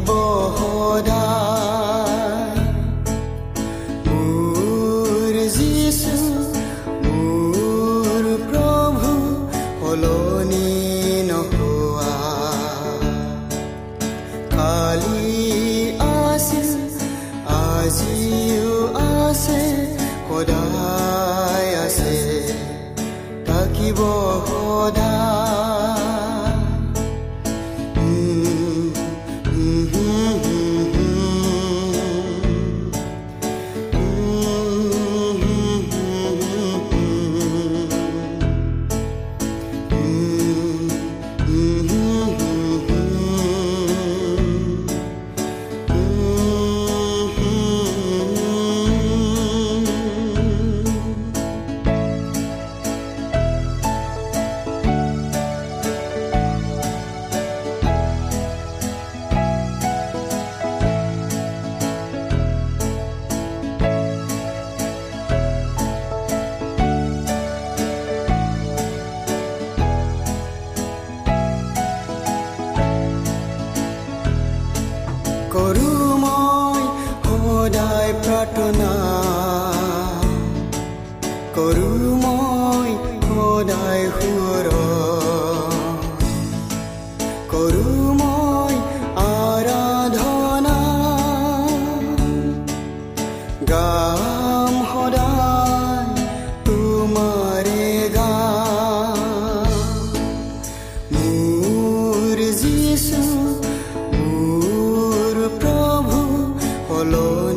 থাকিব সলনি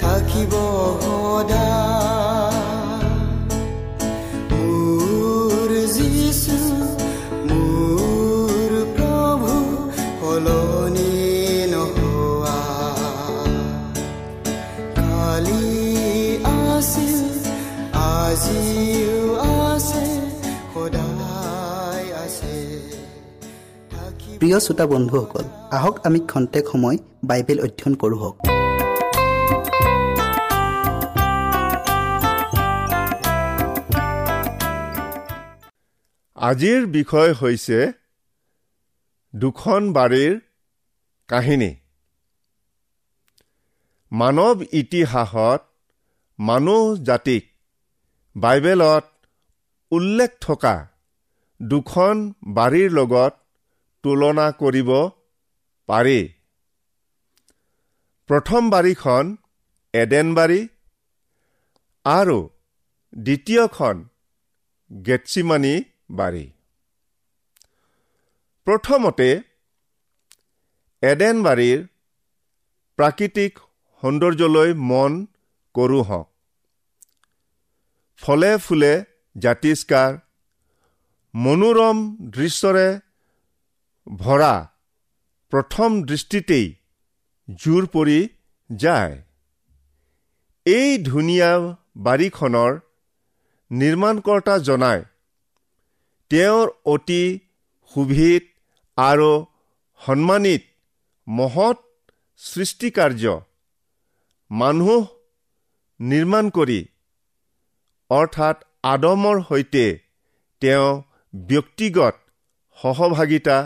থাকিব প্ৰিয় শ্ৰোতা বন্ধুসকল আহক আমি ক্ষন্তেক সময় বাইবেল অধ্যয়ন কৰোঁ আজিৰ বিষয় হৈছে দুখন বাৰীৰ কাহিনী। মানৱ ইতিহাসত মানুহ জাতিক বাইবেলত উল্লেখ থকা দুখন বাৰীৰ লগত তুলনা কৰিব পাৰি। প্ৰথম বাৰীখন এডেন বাৰী আৰু দ্বিতীয়খন গেটছিমানি বাৰী। প্ৰথমতে এডেন বাৰীৰ প্ৰাকৃতিক সৌন্দৰ্যলৈ মন কৰোঁ হওক ফলে ফুলে জাতিষ্কাৰ মনোৰম দৃশ্যৰে ভৰা প্ৰথম দৃষ্টিতেই জোৰ পৰি যায়। এই ধুনীয়া বাৰীখনৰ নিৰ্মাণকৰ্তা জনাই তেওঁৰ অতি সুভিত আৰু সন্মানিত মহৎ সৃষ্টিকাৰ্য মানুহ নিৰ্মাণ কৰি অৰ্থাৎ আদমৰ সৈতে তেওঁ ব্যক্তিগত সহভাগিতা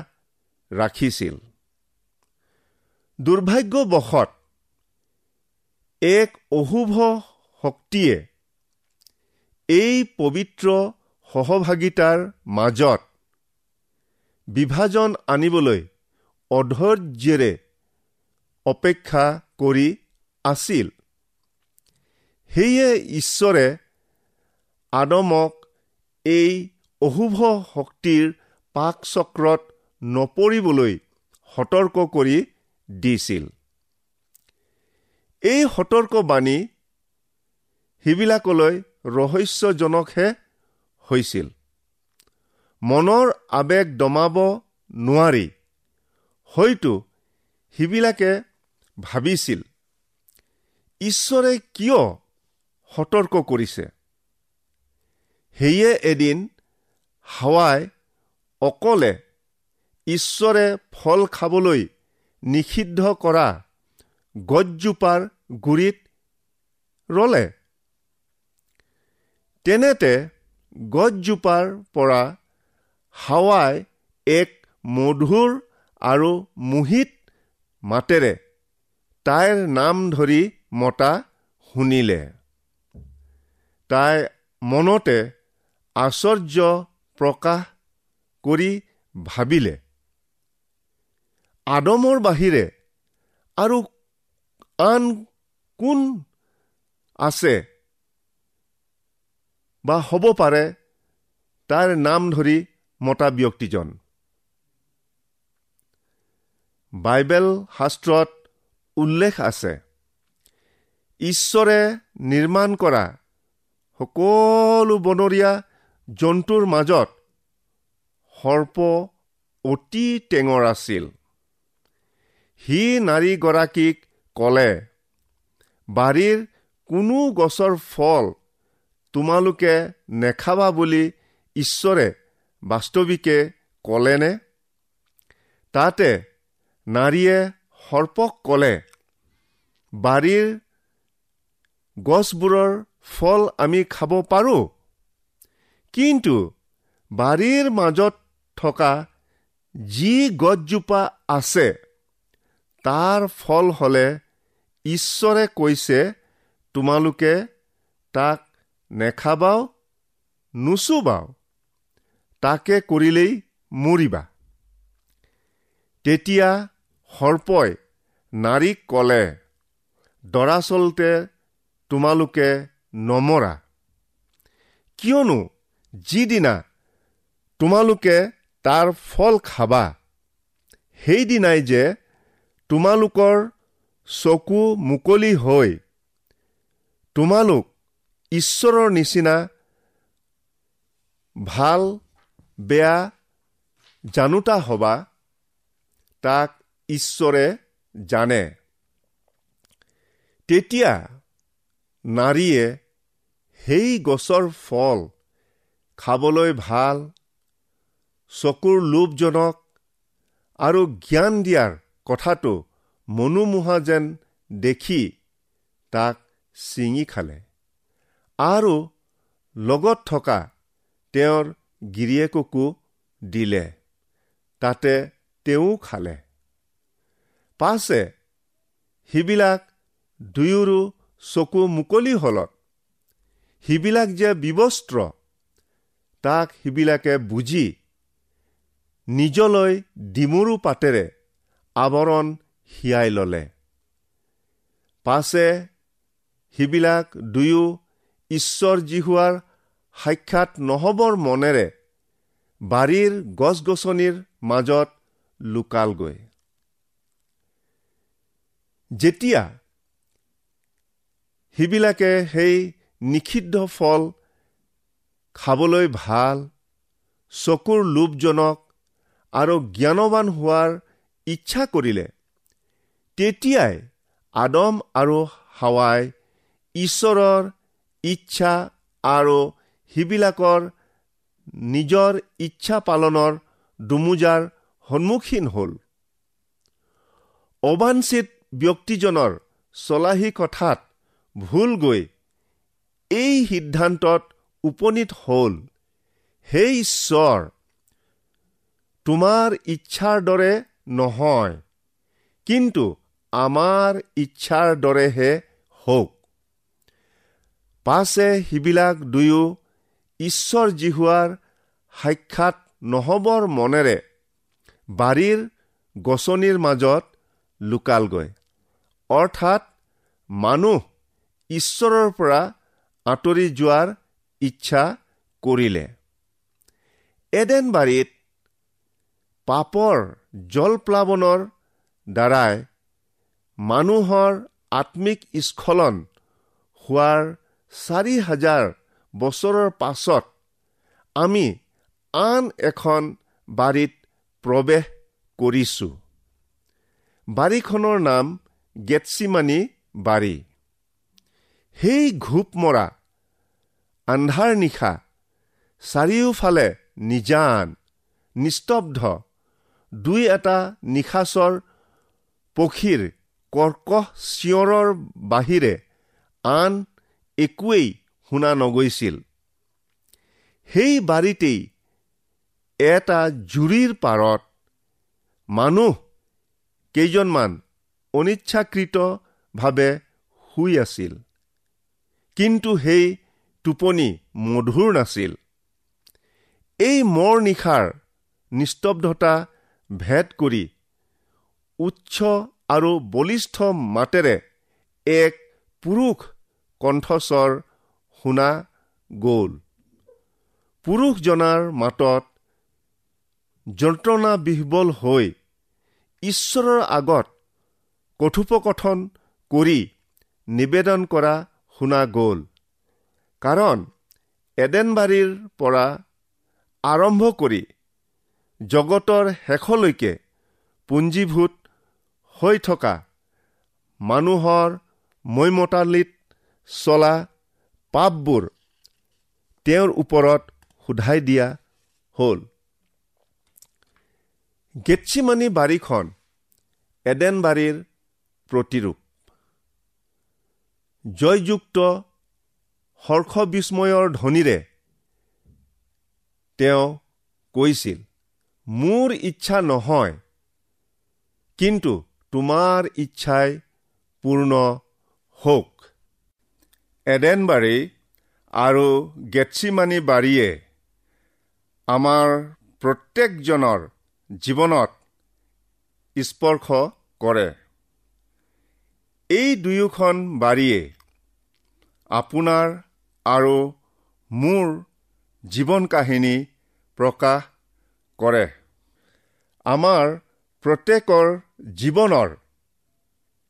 ৰাখিছিল। দুৰ্ভাগ্যবশত এক অশুভ শক্তিয়ে এই পবিত্ৰ সহভাগিতাৰ মাজত বিভাজন আনিবলৈ অধৈৰ্যেৰে অপেক্ষা কৰি আছিল। সেয়ে ঈশ্বৰে আদমক এই অশুভ শক্তিৰ পাক চক্ৰত নপৰিবলৈ সতৰ্ক কৰি দিছিল। এই সতৰ্কবাণী সিবিলাকলৈ ৰহস্যজনকহে হৈছিল। মনৰ আৱেগ দমাব নোৱাৰি। হয়তো সিবিলাকে ভাবিছিল ঈশ্বৰে কিয় সতৰ্ক কৰিছে? সেয়ে এদিন হাৱাই অকলে ঈশ্বৰে ফল খাবলৈ নিষিদ্ধ কৰা গছজোপাৰ গুৰিত ৰলে। তেনেতে গছজোপাৰ পৰা হাৱাই এক মধুৰ আৰু মোহিত মাতেৰে তাইৰ নাম ধৰি মতা শুনিলে। তাই মনতে আশ্চৰ্য প্ৰকাশ কৰি ভাবিলে আদমৰ বাহিৰে আৰু আন কোন আছে? বা হ'ব পাৰে তাৰ নাম ধৰি মতা ব্যক্তিজন। বাইবেল শাস্ত্ৰত উল্লেখ আছে ঈশ্বৰে নিৰ্মাণ কৰা সকলো বনৰীয়া জন্তুৰ মাজত সৰ্প অতি টেঙৰ আছিল। সি নাৰীগৰাকীক ক'লে বাৰীৰ কোনো গছৰ ফল তোমালোকে নেখাবা বুলি ঈশ্বৰে বাস্তৱিকে ক'লেনে? তাতে নাৰীয়ে সৰ্পক ক'লে বাৰীৰ গছবোৰৰ ফল আমি খাব পাৰোঁ। কিন্তু বাৰীৰ মাজত থকা যি গছজোপা আছে তাৰ ফল হ'লে ঈশ্বৰে কৈছে তোমালোকে তাক নেখাবাও নুচুবাও। তাকে কৰিলেই মৰিবা। তেতিয়া সৰ্পই নাৰীক ক'লে দৰাচলতে তোমালোকে নমৰা। কিয়নো যিদিনা তোমালোকে তাৰ ফল খাবা সেইদিনাই যে তোমালোকৰ চকু মুকলি হৈ তোমালোক ঈশ্বৰৰ নিচিনা ভাল বেয়া জানোতা হবা তাক ঈশ্বৰে জানে। তেতিয়া নাৰীয়ে সেই গছৰ ফল খাবলৈ ভাল চকুৰ লোভজনক আৰু জ্ঞান দিয়াৰ কথাটো মনোমোহা যেন দেখি তাক ছিঙি খালে। আৰু লগত থকা তেওঁৰ গিৰিয়েককো দিলে। তাতে তেওঁ খালে। পাছে সিবিলাক দুয়োৰো চকু মুকলি হলত। সিবিলাক যে বিবস্ত্ৰ তাক সিবিলাকে বুজি নিজলৈ ডিমৰু পাতেৰে আৱৰণ হিয়াই ললে। পাছে সিবিলাক দুয়ো ঈশ্বৰ জিহুৱাৰ সাক্ষাৎ নহবৰ মনেৰে বাৰীৰ গছ গছনিৰ মাজত লুকালগৈ। যেতিয়া সিবিলাকে সেই নিষিদ্ধ ফল খাবলৈ ভাল চকুৰ লোভজনক আৰু জ্ঞানৱান হোৱাৰ ইচ্ছা কৰিলে তেতিয়াই আদম আৰু হাৱাই ঈশ্বৰৰ ইচ্ছা আৰু সিবিলাকৰ নিজৰ ইচ্ছা পালনৰ দুমোজাৰ সন্মুখীন হ'ল। অবাঞ্চিত ব্যক্তিজনৰ চলাহী কথাত ভুল গৈ এই সিদ্ধান্তত উপনীত হ'ল হে ঈশ্বৰ তোমাৰ ইচ্ছাৰ দৰে নহয় কিন্তু আমাৰ ইচ্ছাৰ দৰেহে হওক। পাছে সিবিলাক দুয়ো ঈশ্বৰ জিহুৱাৰ সাক্ষাৎ নহবৰ মনেৰে বাৰীৰ গছনিৰ মাজত লুকালগৈ। অৰ্থাৎ মানুহ ঈশ্বৰৰ পৰা আঁতৰি যোৱাৰ ইচ্ছা কৰিলে। এডেন বাৰীত পাপৰ জলপ্লাৱনৰ দ্বাৰাই মানুহৰ আত্মিক স্খলন হোৱাৰ চাৰি হাজাৰ বছৰৰ পাছত আমি আন এখন বাৰীত প্ৰৱেশ কৰিছোঁ। বাৰীখনৰ নাম গেটছিমানি বাৰী। সেই ঘোপ মৰা আন্ধাৰ নিশা চাৰিওফালে নিজান নিস্তব্ধ দুই এটা নিশাচৰ পক্ষীৰ কৰ্কশ চিঞৰৰ বাহিৰে আন একোৱেই শুনা নগৈছিল। সেই বাৰীতেই এটা জুৰিৰ পাৰত মানুহ কেইজনমান অনিচ্ছাকৃতভাৱে শুই আছিল। কিন্তু সেই টোপনি মধুৰ নাছিল। এই মৰ নিশাৰ নিস্তব্ধতা ভেদ কৰি উচ্চ আৰু বলিষ্ঠ মাতেৰে এক পুৰুষ কণ্ঠস্বৰ শুনা গ'ল। পুৰুষজনাৰ মাতত যন্ত্ৰণা বিহ্বল হৈ ঈশ্বৰৰ আগত কথোপকথন কৰি নিবেদন কৰা শুনা গ'ল। কাৰণ এডেনবাৰীৰ পৰা আৰম্ভ কৰি জগতৰ শেষলৈকে পুঞ্জীভূত হৈ থকা মানুহৰ মৈমতালিত চলা পাপবোৰ তেওঁৰ ওপৰত সোধাই দিয়া হ'ল। গেটছিমানি বাৰীখন এডেন বাৰীৰ প্ৰতিৰূপ। জয়যুক্ত হৰ্ষবিস্ময়ৰ ধ্বনিৰে তেওঁ কৈছিল মোৰ ইচ্ছা নহয় কিন্তু তোমাৰ ইচ্ছাই পূৰ্ণ হওক। এডেনবাৰী আৰু গেটছিমানি বাৰীয়ে আমাৰ প্ৰত্যেকজনৰ জীৱনত স্পৰ্শ কৰে। এই দুয়োখন বাৰীয়ে আপোনাৰ আৰু মোৰ জীৱন কাহিনী প্ৰকাশ কৰে। আমাৰ প্ৰত্যেকৰ জীৱনৰ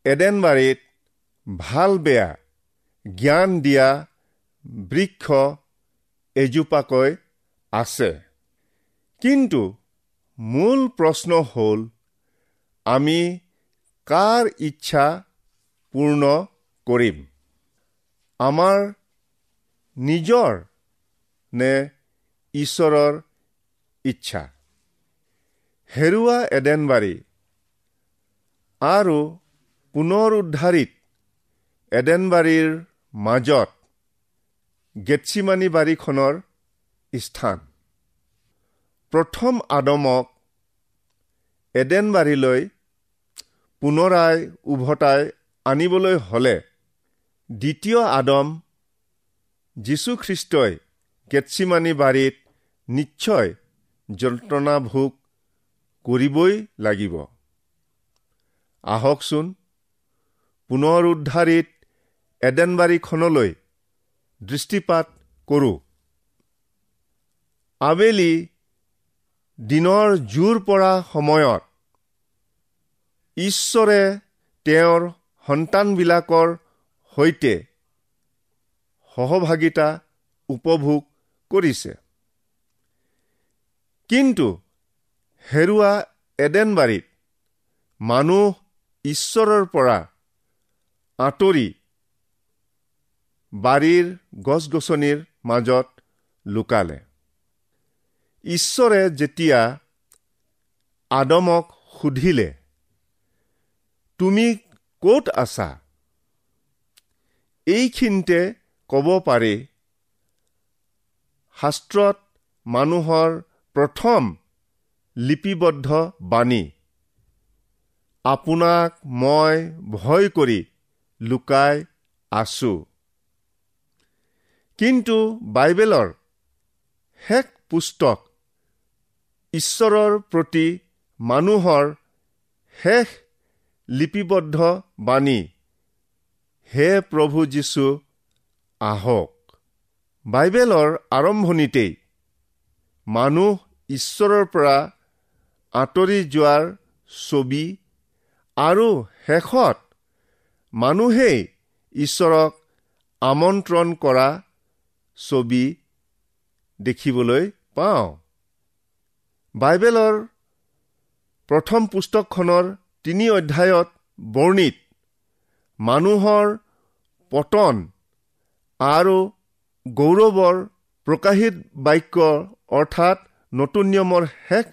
এডেনবাৰীত ভাল বেয়া জ্ঞান দিয়া বৃক্ষ এজোপাকৈ আছে। কিন্তু মূল প্ৰশ্ন হ'ল আমি কাৰ ইচ্ছা পূৰ্ণ কৰিম? আমাৰ নিজৰ নে ঈশ্বৰৰ ইচ্ছা? হেৰুৱা এডেনবাৰী আৰু পুনৰ উদ্ধাৰিত এডেনবাৰীৰ মাজত গেটছিমানি বাৰীখনৰ স্থান। প্ৰথম আদমক এডেনবাৰীলৈ পুনৰাই উভতাই আনিবলৈ হ'লে দ্বিতীয় আদম যীশুখ্ৰীষ্টই গেটছিমানি বাৰীত নিশ্চয় যন্ত্ৰণা ভোগ কৰিবই লাগিব। আহকচোন পুনৰ উদ্ধাৰিত এডেনবাৰীখনলৈ দৃষ্টিপাত কৰোঁ। আবেলি দিনৰ জোৰ পৰা সময়ত ঈশ্বৰে তেওঁৰ সন্তানবিলাকৰ সৈতে সহভাগিতা উপভোগ কৰিছে। কিন্তু হেৰুৱা এডেনবাৰীত মানুহ ঈশ্বৰৰ পৰা আঁতৰি বাৰীৰ গছ গছনিৰ মাজত লুকালে। ঈশ্বৰে যেতিয়া আদমক সুধিলে তুমি ক'ত আছা? এইখিনিতে ক'ব পাৰি শাস্ত্ৰত মানুহৰ প্ৰথম লিপিবদ্ধ বাণী আপোনাক মই ভয় কৰি লুকাই আছো। কিন্তু বাইবেলৰ শেষ পুস্তক ঈশ্বৰৰ প্ৰতি মানুহৰ শেষ লিপিবদ্ধ বাণী হে প্ৰভু যীশু আহক। বাইবেলৰ আৰম্ভণিতেই মানুহ ঈশ্বৰৰ পৰা আঁতৰি যোৱাৰ ছবি আৰু শেষত মানুহেই ঈশ্বৰক আমন্ত্ৰণ কৰা ছবি দেখিবলৈ পাওঁ। বাইবেলৰ প্ৰথম পুস্তকখনৰ তিনি অধ্যায়ত বৰ্ণিত মানুহৰ পতন আৰু গৌৰৱৰ প্ৰকাশিত বাক্য অৰ্থাৎ নতুন নিয়মৰ শেষ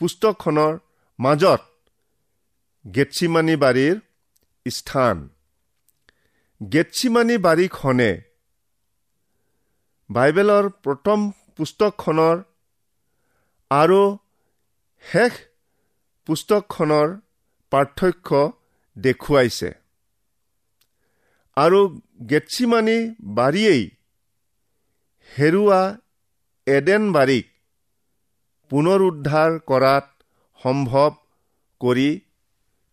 পুস্তকখনৰ মাজত গেটছিমানি বাৰীৰ স্থান। গেটছিমানি বাৰীখনে বাইবেলৰ প্ৰথম পুস্তকখনৰ আৰু শেষ পুস্তকখনৰ পাৰ্থক্য দেখুৱাইছে। আৰু গেটছিমানি বাৰীয়েই হেৰুৱা এডেন বাৰীক পুনৰুদ্ধাৰ কৰাত সম্ভৱ কৰি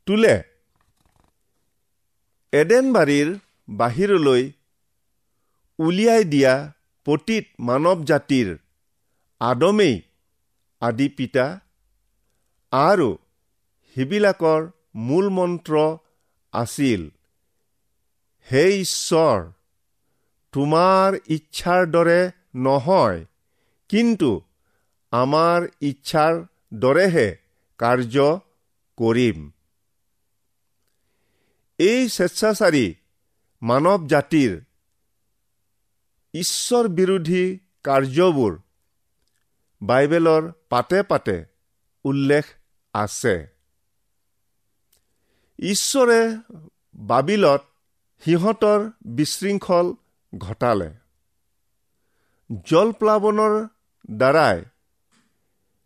তোলে। এডেন বাৰীৰ বাহিৰলৈ উলিয়াই দিয়া পতীত মানৱ জাতিৰ আদমেই আদি পিতা আৰু সিবিলাকৰ মূল মন্ত্ৰ আছিল হে ঈশ্বৰ তোমাৰ ইচ্ছাৰ দৰে নহয় কিন্তু আমাৰ ইচ্ছাৰ দৰেহে কাৰ্য কৰিম। এই স্বেচ্ছাচাৰী মানৱ জাতিৰ ঈশ্বৰ বিৰোধী কাৰ্যবোৰ বাইবেলৰ পাতে পাতে উল্লেখ আছে। ঈশ্বৰে বাবিলত সিহঁতৰ বিশৃংখল ঘটালে। জলপ্লাৱনৰ দ্বাৰাই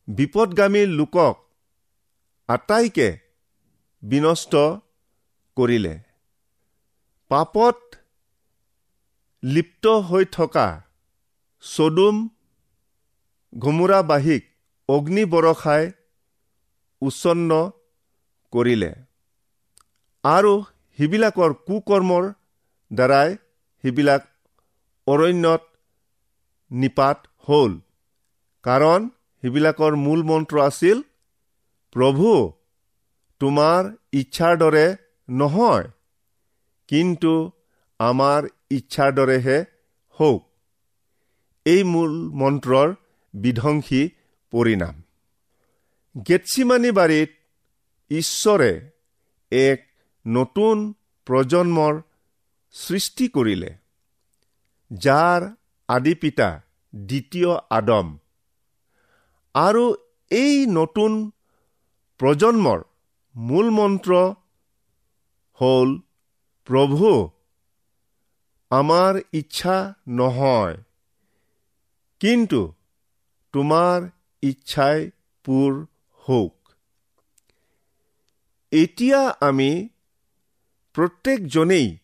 বিপদগামী লোকক আটাইকে বিনষ্ট কৰিলে। পাপত লিপ্ত হৈ থকা চদুম ঘুমুৰাবাহীক অগ্নি বৰষাই উচ্ছন্ন কৰিলে। আৰু সিবিলাকৰ কুকৰ্মৰ দ্বাৰাই সিবিলাক অৰণ্যত নিপাত হ'ল। কাৰণ সিবিলাকৰ মূল মন্ত্ৰ আছিল প্ৰভু তোমাৰ ইচ্ছাৰ দৰে নহয় কিন্তু আমাৰ ইচ্ছাৰ দৰেহে হওক। এই মূল মন্ত্ৰৰ বিধ্বংসী পৰিণাম। গেটছিমানি বাৰীত ঈশ্বৰে এক নতুন প্ৰজন্মৰ সৃষ্টি কৰিলে যাৰ আদি পিতা দ্বিতীয় আদম। আৰু এই নতুন প্ৰজন্মৰ মূল মন্ত্ৰ হ'ল প্ৰভু আমাৰ ইচ্ছা নহয়। কিন্তু তোমাৰ ইচ্ছাই পূৰ হওক। এতিয়া আমি প্ৰত্যেকজনেই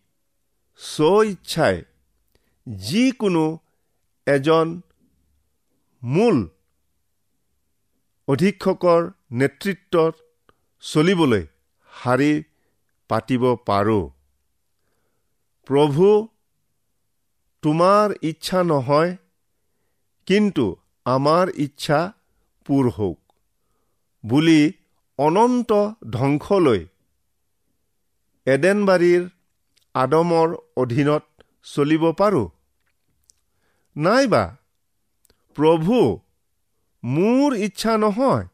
স্ব ইচ্ছাই যিকোনো এজন মূল অধীক্ষকৰ নেতৃত্বত চলিবলৈ শাৰী পাতিব পাৰোঁ। প্ৰভু তোমাৰ ইচ্ছা নহয় কিন্তু আমাৰ ইচ্ছা পূৰ হওক বুলি অনন্ত ধ্বংসলৈ এডেনবাৰীৰ আদমৰ অধীনত চলিব পাৰোঁ। নাইবা প্ৰভু মোৰ ইচ্ছা নহয়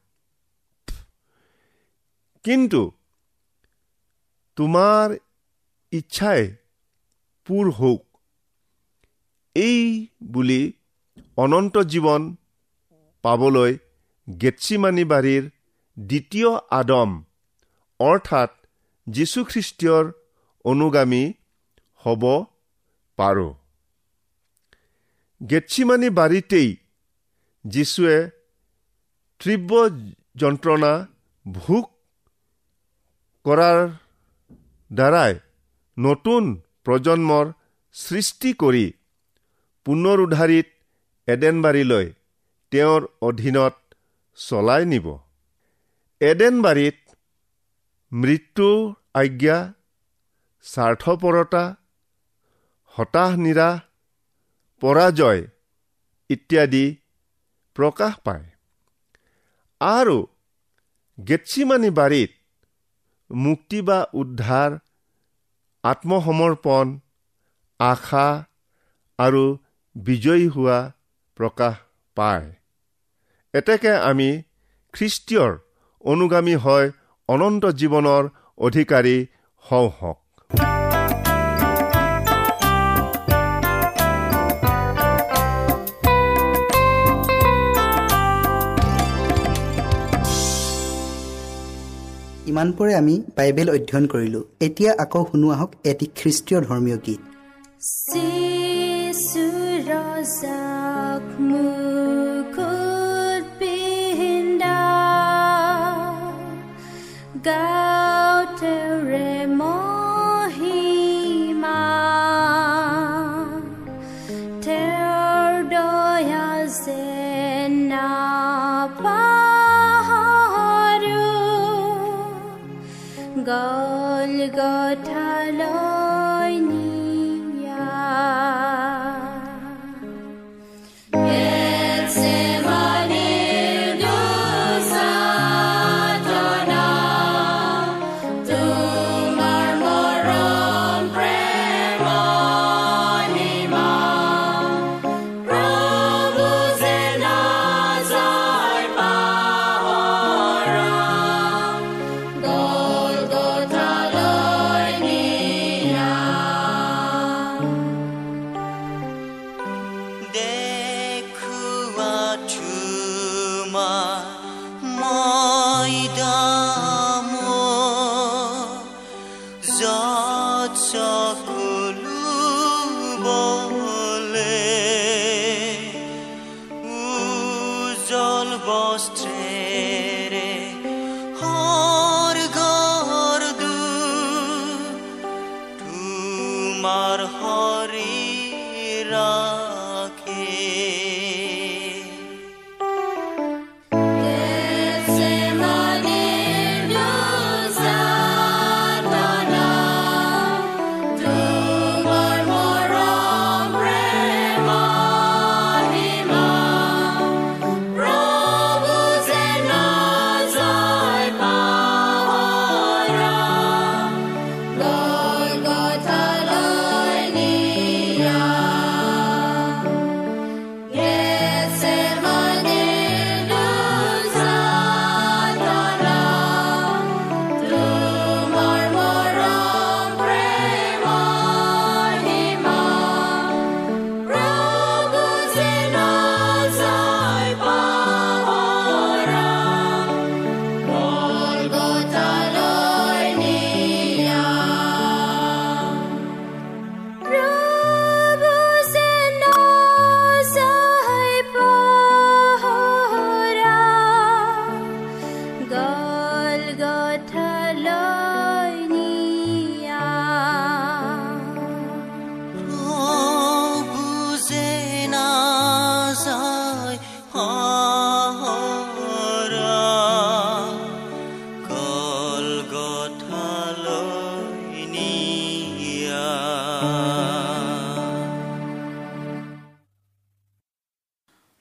কিন্তু তোমাৰ ইচ্ছাই পূৰ হওক এই বুলি অনন্ত জীৱন পাবলৈ গেটছিমানি বাৰীৰ দ্বিতীয় আদম অৰ্থাৎ যীশুখ্ৰীষ্টীয়ৰ অনুগামী হ'ব পাৰোঁ। গেটছিমানি বাৰীতেই যীশুৱে তীব্ৰ যন্ত্ৰণা ভোগ কৰাৰ দ্বাৰাই নতুন প্ৰজন্মৰ সৃষ্টি কৰি পুনৰুদ্ধাৰিত এডেনবাৰীলৈ তেওঁৰ অধীনত চলাই নিব। এডেনবাৰীত মৃত্যু আজ্ঞা স্বাৰ্থপৰতা হতাশ নিৰাশ পৰাজয় ইত্যাদি প্ৰকাশ পায়। আৰু গেটছিমানি বাৰীত মুক্তি বা উদ্ধাৰ আত্মসমৰ্পণ আশা আৰু বিজয়ী হোৱা প্ৰকাশ পায়। এতেকে আমি খ্ৰীষ্টীয়ৰ অনুগামী হয় অনন্ত জীৱনৰ অধিকাৰী হওঁ হওক। ইমানপৰে আমি বাইবেল অধ্যয়ন কৰিলোঁ। এতিয়া আকৌ শুনো আহক এটি খ্ৰীষ্টীয় ধৰ্মীয় গীত। God. day.